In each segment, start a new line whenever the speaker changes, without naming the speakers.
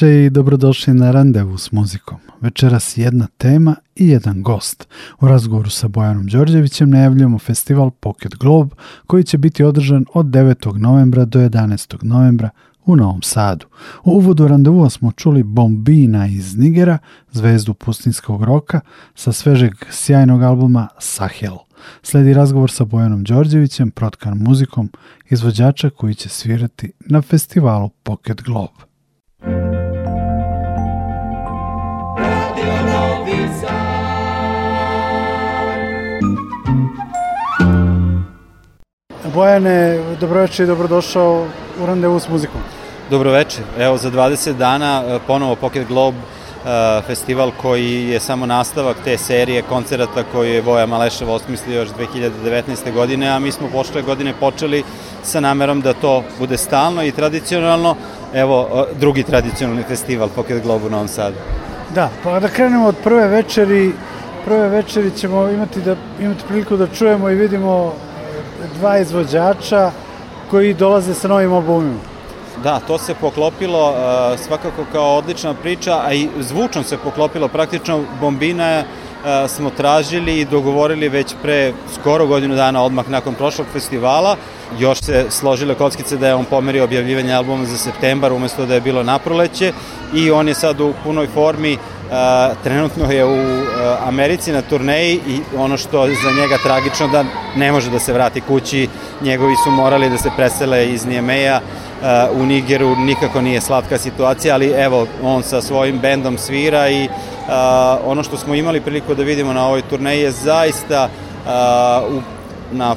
Dobroveče i dobrodošli na randevu s muzikom. Večeras jedna tema i jedan gost. U razgovoru sa Bojanom Đorđevićem najavljujemo festival Pocket Globe koji će biti održan od 9. novembra do 11. novembra u Novom Sadu. U uvodu randevua smo čuli Bombina iz Nigera, zvezdu pustinskog roka, sa svežeg sjajnog albuma Sahel. Sledi razgovor sa Bojanom Đorđevićem, protkan muzikom, izvođača koji će svirati na festivalu Pocket Globe. Bojane, dobroveče i dobrodošao u randevu s muzikom.
Dobroveče, evo za 20 dana e, ponovo Pocket Globe festival koji je samo nastavak te serije koncerata koju je Voja Maleševa osmislio još 2019. godine, a mi smo pošle godine počeli sa namerom da to bude stalno i tradicionalno. Evo, drugi tradicionalni festival Pocket Globe u Novom Sadu.
Da, pa da krenemo od prve večeri, prve večeri ćemo imati, da, imati priliku da čujemo i vidimo dva izvođača koji dolaze sa novim albumima.
Da, to se poklopilo uh, svakako kao odlična priča, a i zvučno se poklopilo. Praktično Bombina smo tražili i dogovorili već pre skoro godinu dana odmah nakon prošlog festivala. Još se složile kockice da je on pomerio objavljivanje albuma za septembar umesto da je bilo na proleće i on je sad u punoj formi Uh, trenutno je u uh, Americi na turneji i ono što je za njega tragično da ne može da se vrati kući, njegovi su morali da se presele iz Nijemeja u Nigeru, nikako nije slatka situacija, ali evo, on sa svojim bendom svira i uh, ono što smo imali priliku da vidimo na ovoj turneji je zaista u, na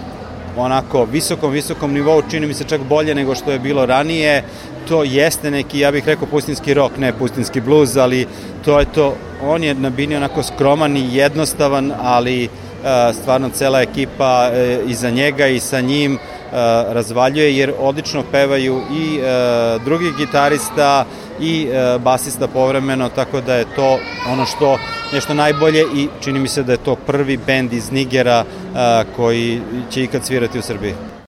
onako visokom, visokom nivou, čini mi se čak bolje nego što je bilo ranije. To jeste neki, ja bih rekao, pustinski rock, ne pustinski blues, ali to je to. On je na bini onako skroman i jednostavan, ali uh, stvarno cela ekipa iza njega i sa njim razvaljuje, jer odlično pevaju i drugi gitarista i basista povremeno, tako da je to ono što nešto najbolje i čini mi se da je to prvi bend iz Nigera koji će ikad svirati u Srbiji.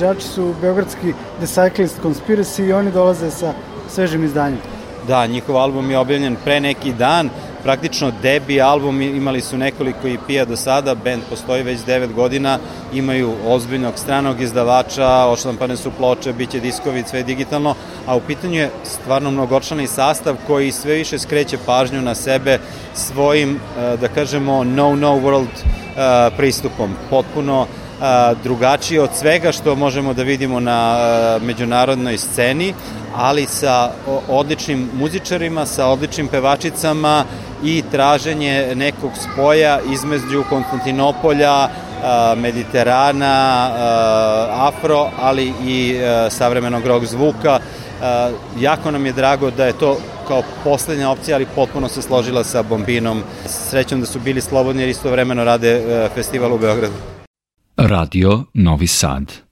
Izvođači su beogradski The Cyclist Conspiracy i oni dolaze sa svežim izdanjem.
Da, njihov album je objavljen pre neki dan, praktično debi album, imali su nekoliko EP-a do sada, band postoji već 9 godina, imaju ozbiljnog stranog izdavača, oštampane su ploče, biće diskovi, sve digitalno, a u pitanju je stvarno mnogočlani sastav koji sve više skreće pažnju na sebe svojim, eh, da kažemo, no-no world eh, pristupom. Potpuno drugačiji od svega što možemo da vidimo na međunarodnoj sceni, ali sa odličnim muzičarima, sa odličnim pevačicama i traženje nekog spoja između Konstantinopolja, Mediterana, Afro, ali i savremenog rock zvuka. Jako nam je drago da je to kao poslednja opcija, ali potpuno se složila sa Bombinom. Srećom da su bili slobodni jer istovremeno rade festival u Beogradu.
Radio Novi Sad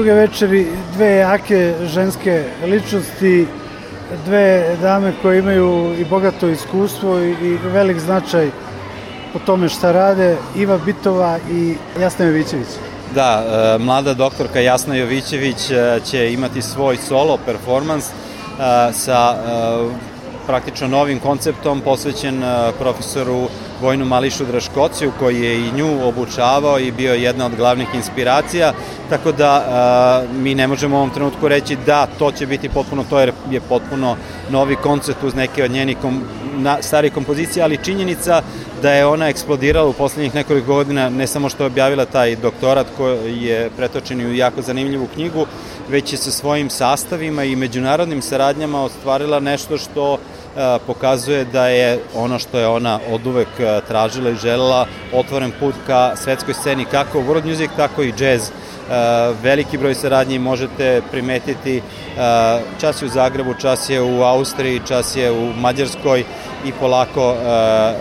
druge večeri dve jake ženske ličnosti, dve dame koje imaju i bogato iskustvo i, i velik značaj po tome šta rade, Iva Bitova i Jasna Jovićević.
Da, e, mlada doktorka Jasna Jovićević e, će imati svoj solo performans e, sa praktično novim konceptom posvećen profesoru Vojnu Mališu Draškociju koji je i nju obučavao i bio jedna od glavnih inspiracija, tako da mi ne možemo u ovom trenutku reći da to će biti potpuno to je potpuno novi koncept uz neke od njenih kom, starih kompozicija, ali činjenica da je ona eksplodirala u poslednjih nekoliko godina, ne samo što je objavila taj doktorat koji je pretočen u jako zanimljivu knjigu, već je sa svojim sastavima i međunarodnim saradnjama ostvarila nešto što pokazuje da je ono što je ona od uvek tražila i želela otvoren put ka svetskoj sceni kako world music, tako i jazz veliki broj saradnji možete primetiti čas je u Zagrebu, čas je u Austriji, čas je u Mađarskoj i polako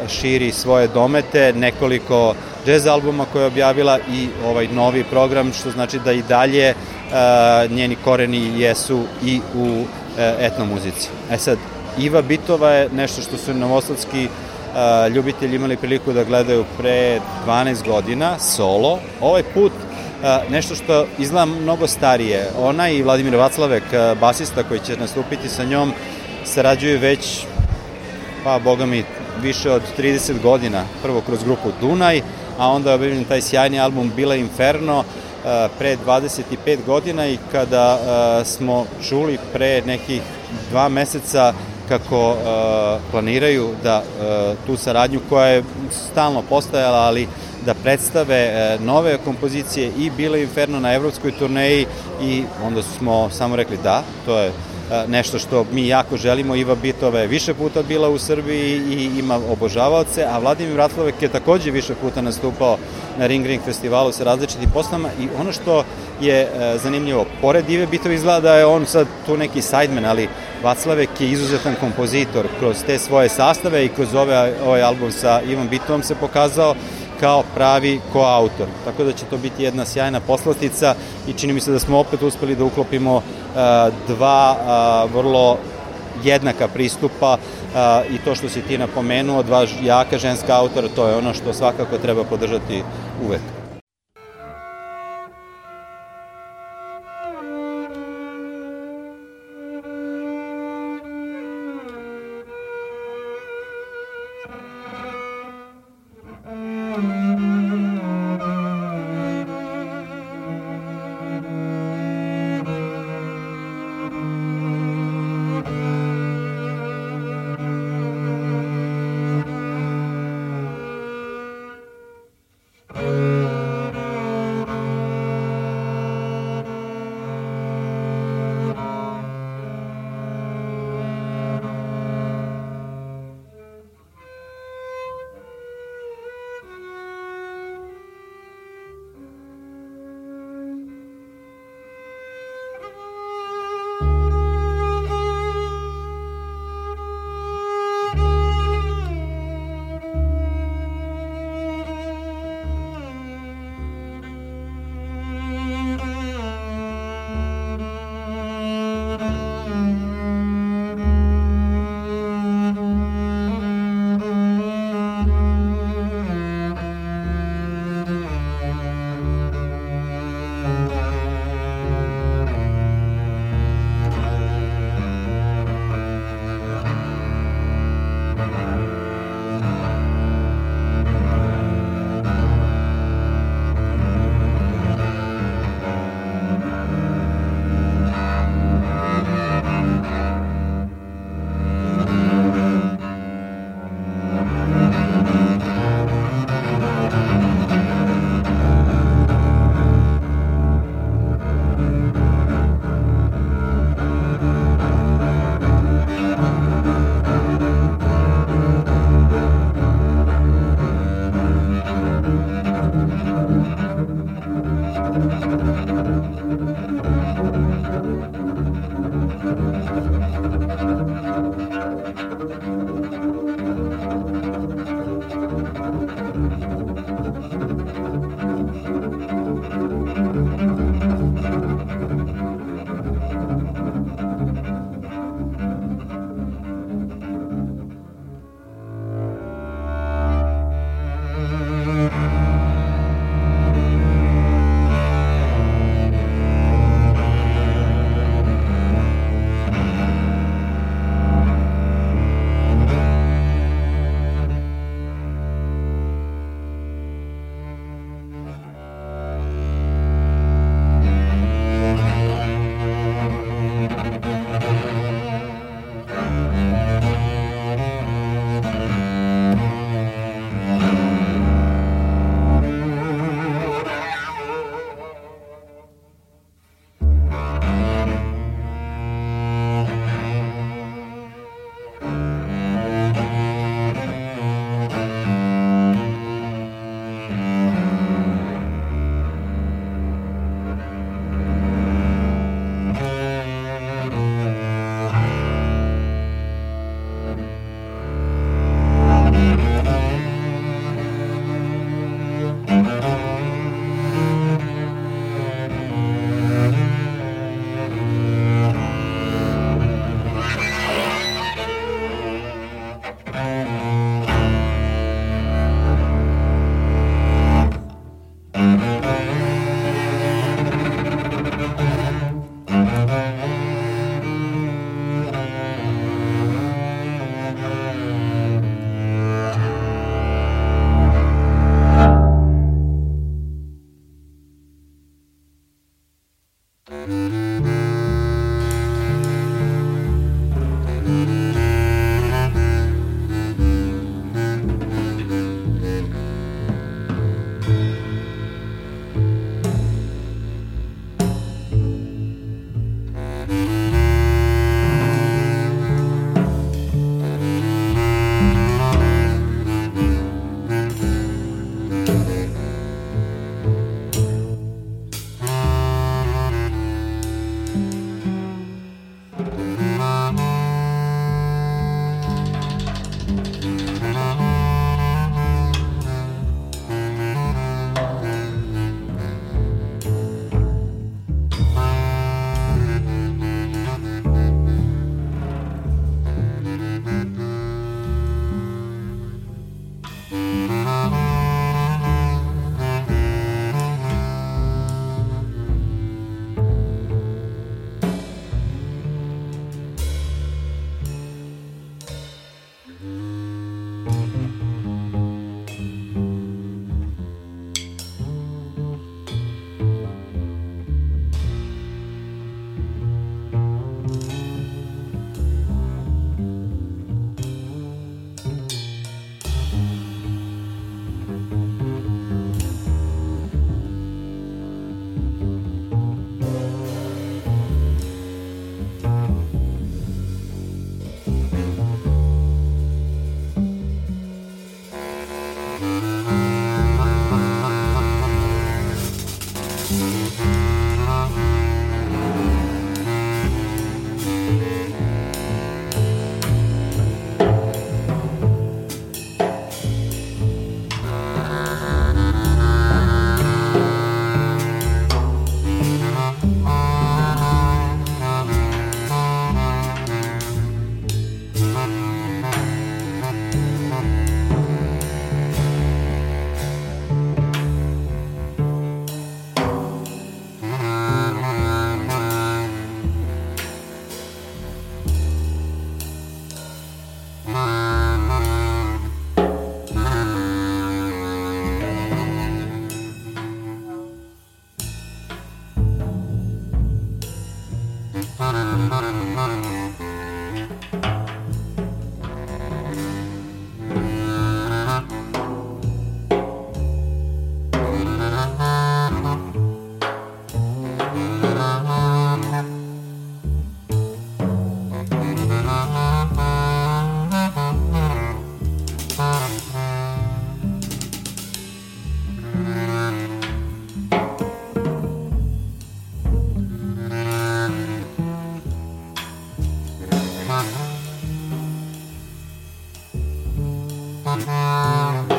širi svoje domete, nekoliko jazz albuma koje je objavila i ovaj novi program, što znači da i dalje njeni koreni jesu i u etnomuzici. E sad, Iva Bitova je nešto što su novosadski ljubitelji imali priliku da gledaju pre 12 godina, solo. Ovaj put nešto što izgleda mnogo starije. Ona i Vladimir Vaclavek, basista koji će nastupiti sa njom, sarađuju već, pa boga mi, više od 30 godina, prvo kroz grupu Dunaj, a onda je objavljen taj sjajni album Bila Inferno, pre 25 godina i kada smo čuli pre nekih dva meseca kako planiraju da tu saradnju koja je stalno postajala, ali da predstave e, nove kompozicije i Bile Inferno na evropskoj turneji i onda smo samo rekli da, to je e, nešto što mi jako želimo. Iva Bitova je više puta bila u Srbiji i ima obožavaoce, a Vladimir Vratlovek je takođe više puta nastupao na Ring Ring festivalu sa različitim poslama i ono što je e, zanimljivo, pored Ive Bitova izgleda da je on sad tu neki sideman, ali Vaclavek je izuzetan kompozitor kroz te svoje sastave i kroz ove, ovaj album sa Ivom Bitovom se pokazao kao pravi koautor. Tako da će to biti jedna sjajna poslastica i čini mi se da smo opet uspeli da uklopimo uh, dva uh, vrlo jednaka pristupa uh, i to što si ti napomenuo, dva jaka ženska autora, to je ono što svakako treba podržati uvek. Música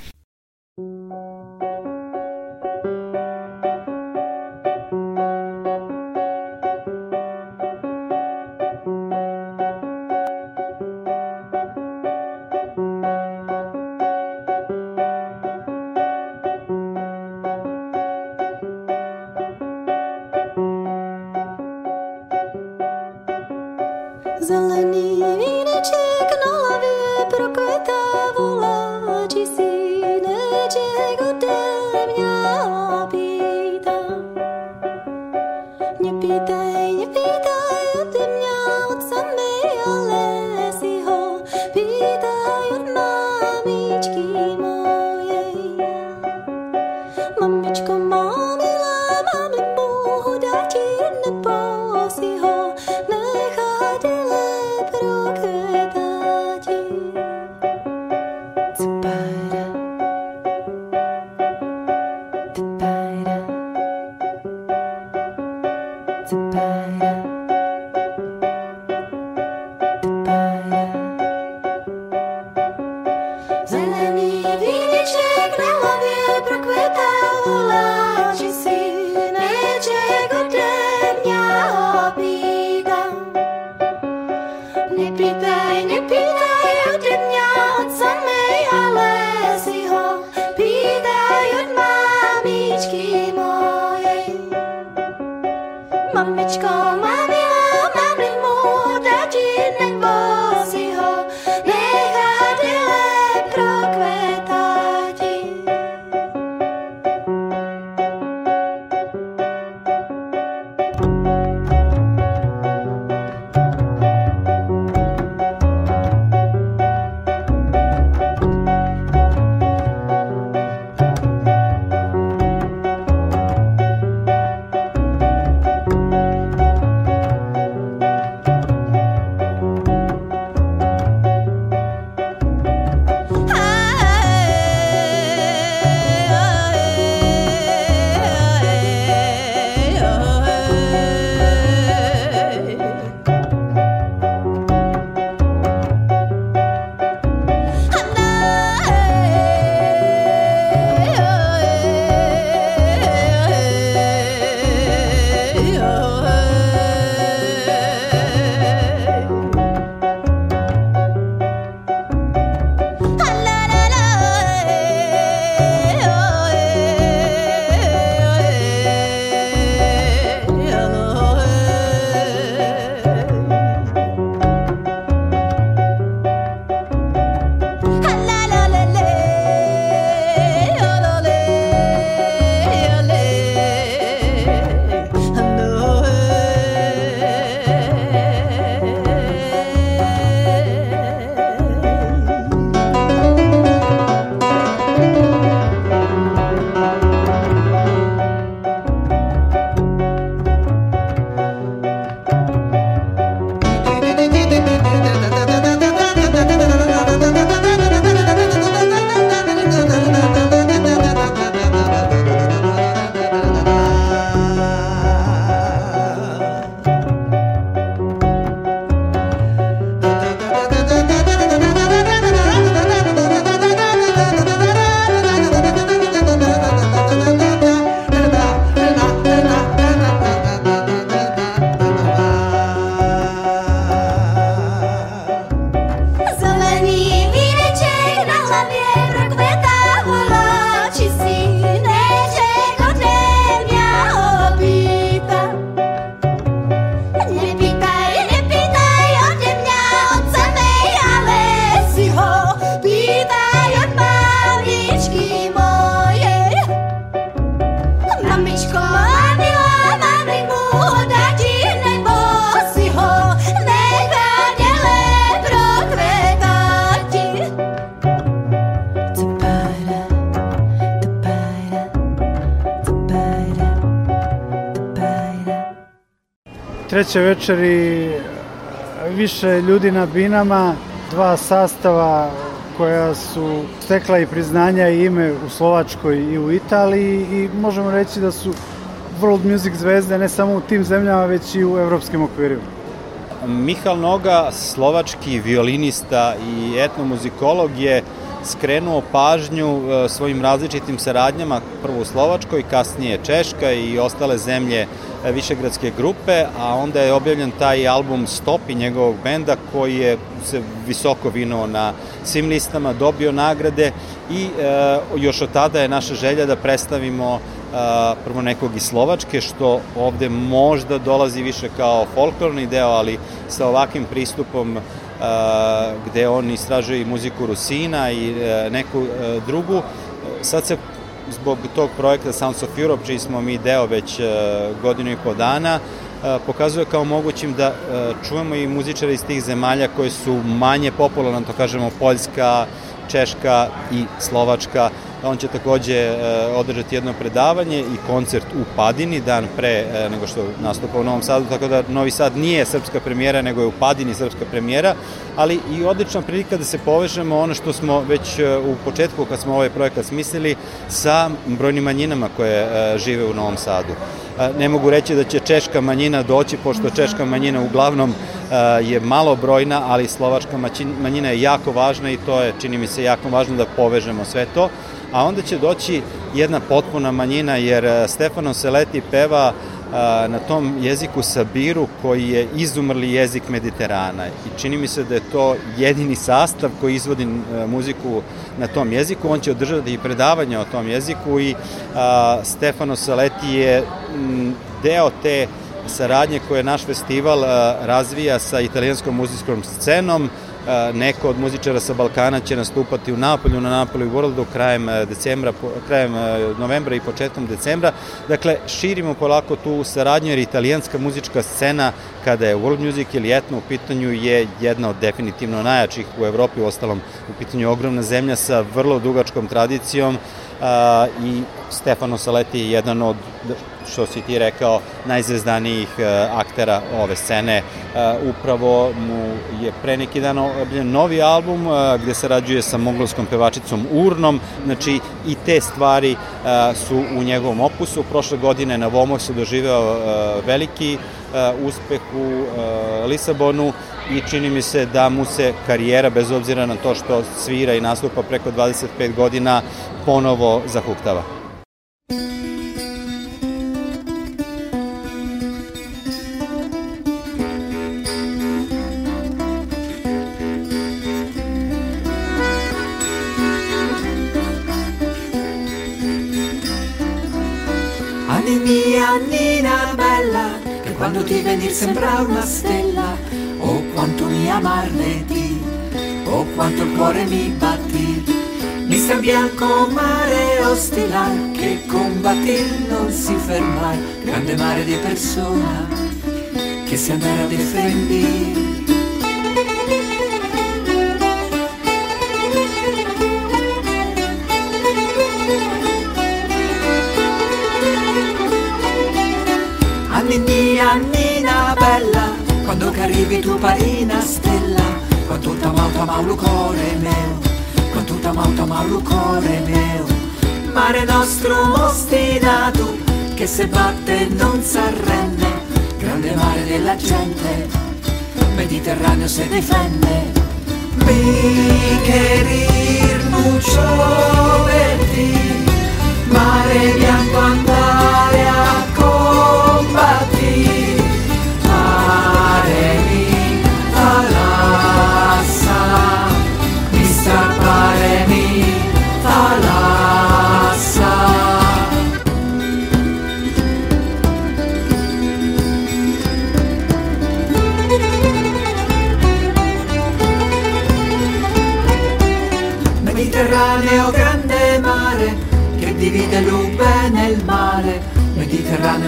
Treće večeri više ljudi na binama, dva sastava koja su stekla i priznanja i ime u Slovačkoj i u Italiji i možemo reći da su world music zvezde ne samo u tim zemljama, već i u evropskim okvirima.
Mihal Noga, slovački violinista i etnomuzikolog je skrenuo pažnju e, svojim različitim saradnjama, prvo u Slovačkoj, kasnije Češka i ostale zemlje e, Višegradske grupe, a onda je objavljen taj album Stop i njegovog benda koji je se visoko vinuo na svim listama, dobio nagrade i e, još od tada je naša želja da predstavimo prvo nekog iz Slovačke, što ovde možda dolazi više kao folklorni deo, ali sa ovakvim pristupom gde on istražuje i muziku Rusina i e, neku e, drugu. Sad se zbog tog projekta Sounds of Europe, čiji smo mi deo već e, godinu i po dana, pokazuje kao mogućim da čujemo i muzičare iz tih zemalja koje su manje popularne, to kažemo Poljska, Češka i Slovačka, On će takođe e, održati jedno predavanje i koncert u Padini dan pre e, nego što nastupa u Novom Sadu, tako da Novi Sad nije srpska premijera, nego je u Padini srpska premijera, ali i odlična prilika da se povežemo ono što smo već e, u početku kad smo ovaj projekat smislili sa brojnim manjinama koje žive u Novom Sadu. Ne mogu reći da će češka manjina doći, pošto češka manjina uglavnom je malo brojna, ali slovačka manjina je jako važna i to je, čini mi se, jako važno da povežemo sve to a onda će doći jedna potpuna manjina, jer e, Stefano Seleti peva e, na tom jeziku Sabiru koji je izumrli jezik Mediterana i čini mi se da je to jedini sastav koji izvodi e, muziku na tom jeziku. On će održati i predavanja o tom jeziku i a, Stefano Saleti je deo te saradnje koje naš festival a, razvija sa italijanskom muzijskom scenom, neko od muzičara sa Balkana će nastupati u Napolju, na Napolju Worldu krajem decembra, krajem novembra i početkom decembra. Dakle, širimo polako tu saradnju jer italijanska muzička scena kada je world music ili etno u pitanju je jedna od definitivno najjačih u Evropi, u ostalom u pitanju ogromna zemlja sa vrlo dugačkom tradicijom i Stefano Saleti je jedan od, što si ti rekao, najzvezdanijih uh, aktera ove scene. Uh, upravo mu je pre neki dan obljen novi album uh, gde se rađuje sa mongolskom pevačicom Urnom, znači i te stvari su u njegovom opusu. Prošle godine na Vomosu doživeo veliki uspeh u Lisabonu i čini mi se da mu se karijera, bez obzira na to što svira i nastupa preko 25 godina, ponovo zahuktava.
Sembra una stella, oh quanto mi amarne ti, oh quanto il cuore mi batti. Mista bianco mare ostilare che combattir non si fermar, grande mare di persona che si andrà a difendere. Quando che arrivi tu parina stella, quando t'amau, t'amau, lo cuore mio tamau tamau lo cuore mio. Mare nostro ostinato che se batte non s'arrende grande mare della gente Mediterraneo se difende. Mi querir mucho verti mare bianco andare a combattere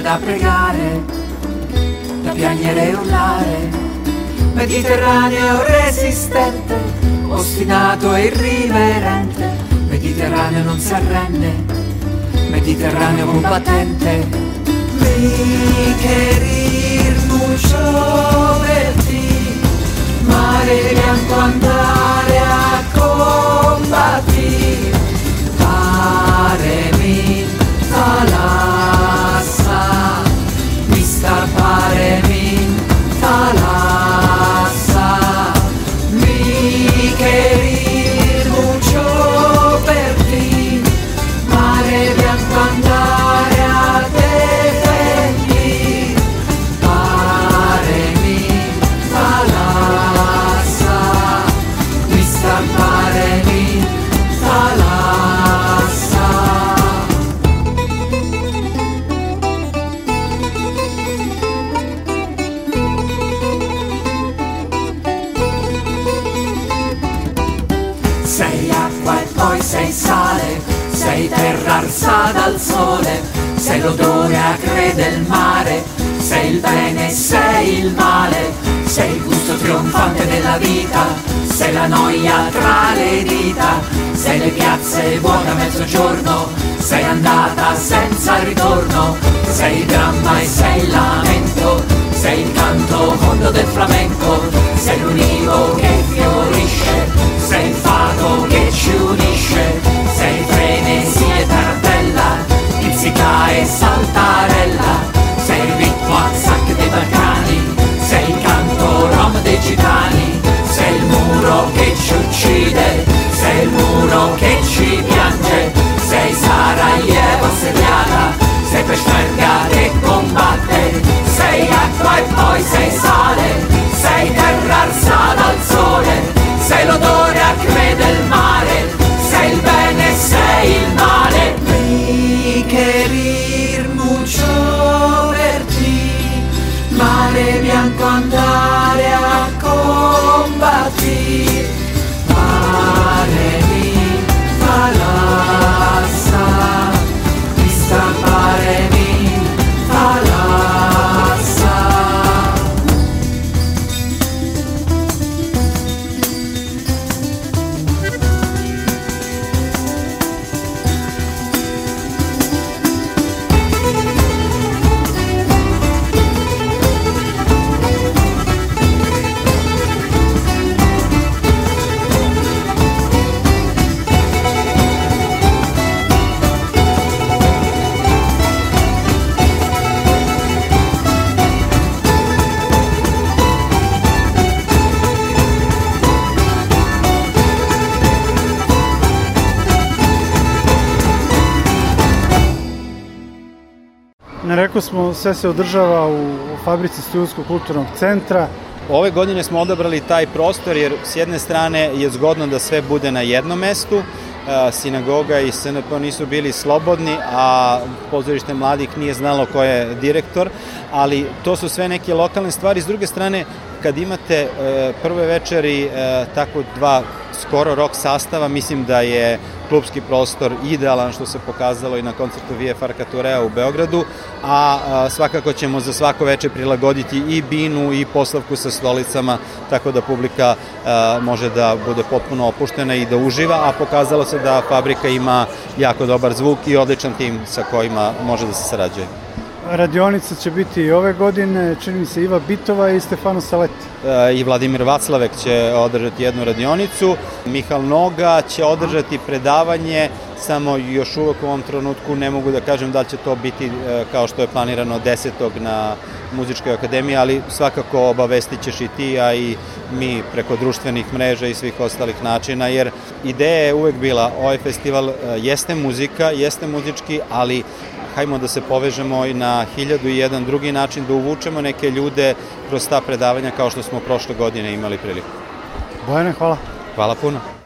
da pregare, da piangere e urlare, Mediterraneo resistente, ostinato e irriverente, Mediterraneo non si arrende, Mediterraneo combattente. Mi querir mucho per ti, mare bianco andare a combattere, paremi talassa, sei terra arsa dal sole, sei l'odore acre del mare, sei il bene sei il male, sei il gusto trionfante della vita, sei la noia tra le dita, sei le piazze vuote a mezzogiorno, sei andata senza ritorno, sei il dramma e sei il lamento, sei il canto fondo del flamenco, sei l'univo che fiorisce, sei il fato che ci unisce, e saltarella, sei il a sacche dei Balcani, sei il canto rom dei gitani, sei il muro che ci uccide, sei il muro che ci piange, sei Sarajevo
smo, sve se održava u, fabrici Studijskog kulturnog centra.
Ove godine smo odabrali taj prostor jer s jedne strane je zgodno da sve bude na jednom mestu, e, sinagoga i SNP nisu bili slobodni, a pozorište mladih nije znalo ko je direktor, ali to su sve neke lokalne stvari. S druge strane, kad imate e, prve večeri e, tako dva skoro rock sastava, mislim da je klubski prostor idealan što se pokazalo i na koncertu Vije Farkaturea u Beogradu, a, svakako ćemo za svako veče prilagoditi i binu i poslavku sa stolicama, tako da publika može da bude potpuno opuštena i da uživa, a pokazalo se da fabrika ima jako dobar zvuk i odličan tim sa kojima može da se sarađuje.
Radionica će biti i ove godine, čini mi se Iva Bitova i Stefano Saleti.
E, i Vladimir Vaclavek će održati jednu radionicu, Mihal Noga će održati predavanje, samo još uvek u ovom trenutku ne mogu da kažem da će to biti e, kao što je planirano 10. na muzičkoj akademiji, ali svakako obavestit ćeš i ti, a i mi preko društvenih mreža i svih ostalih načina, jer ideja je uvek bila, ovaj festival e, jeste muzika, jeste muzički, ali hajmo da se povežemo i na hiljadu i jedan drugi način, da uvučemo neke ljude kroz ta predavanja kao što smo prošle godine imali priliku.
Bojane, hvala.
Hvala puno.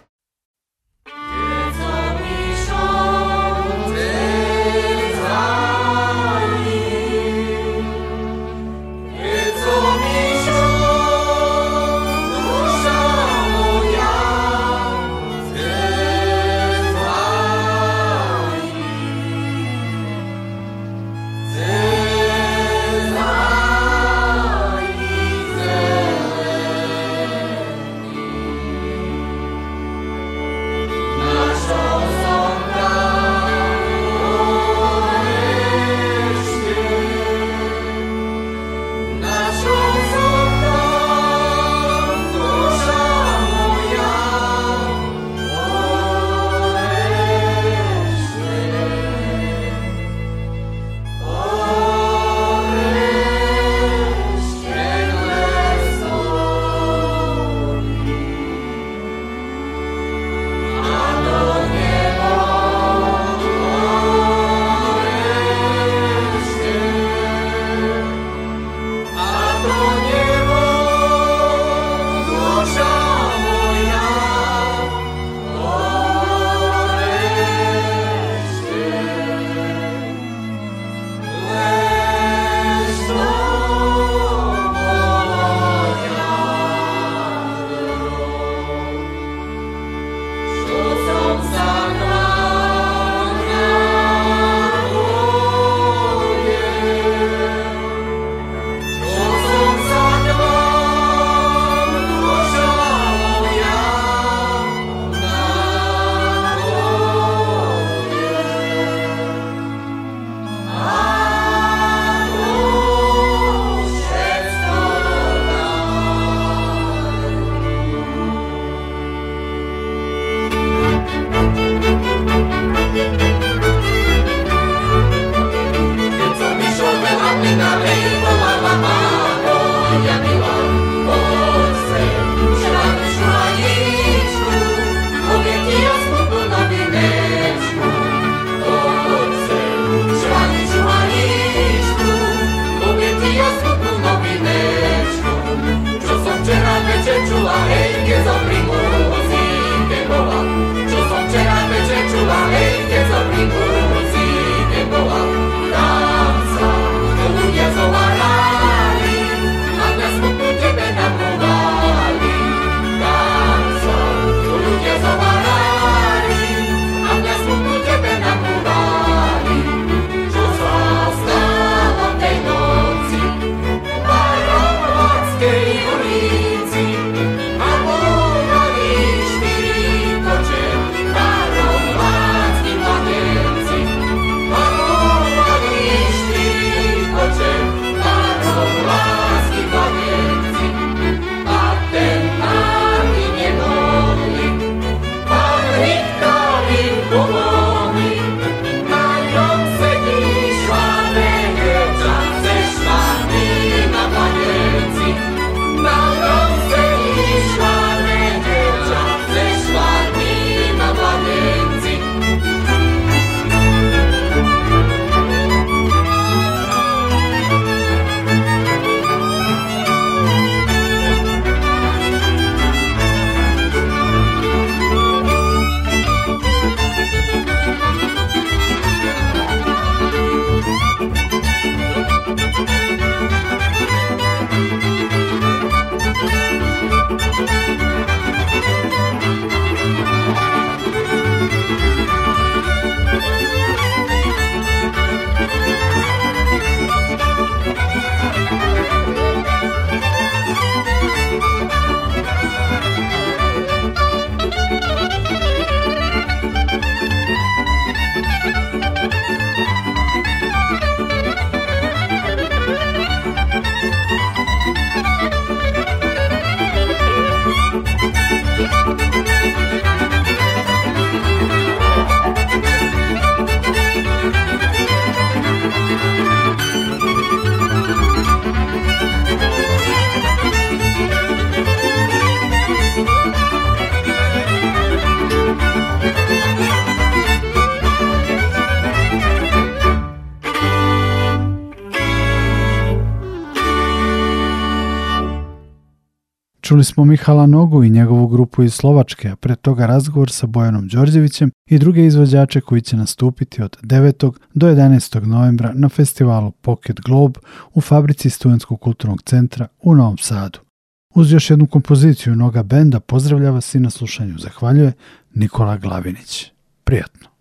Čuli smo Mihala Nogu i njegovu grupu iz Slovačke, a pre toga razgovor sa Bojanom Đorđevićem i druge izvođače koji će nastupiti od 9. do 11. novembra na festivalu Pocket Globe u fabrici Studenskog kulturnog centra u Novom Sadu. Uz još jednu kompoziciju Noga benda pozdravlja vas i na slušanju zahvaljuje Nikola Glavinić. Prijatno.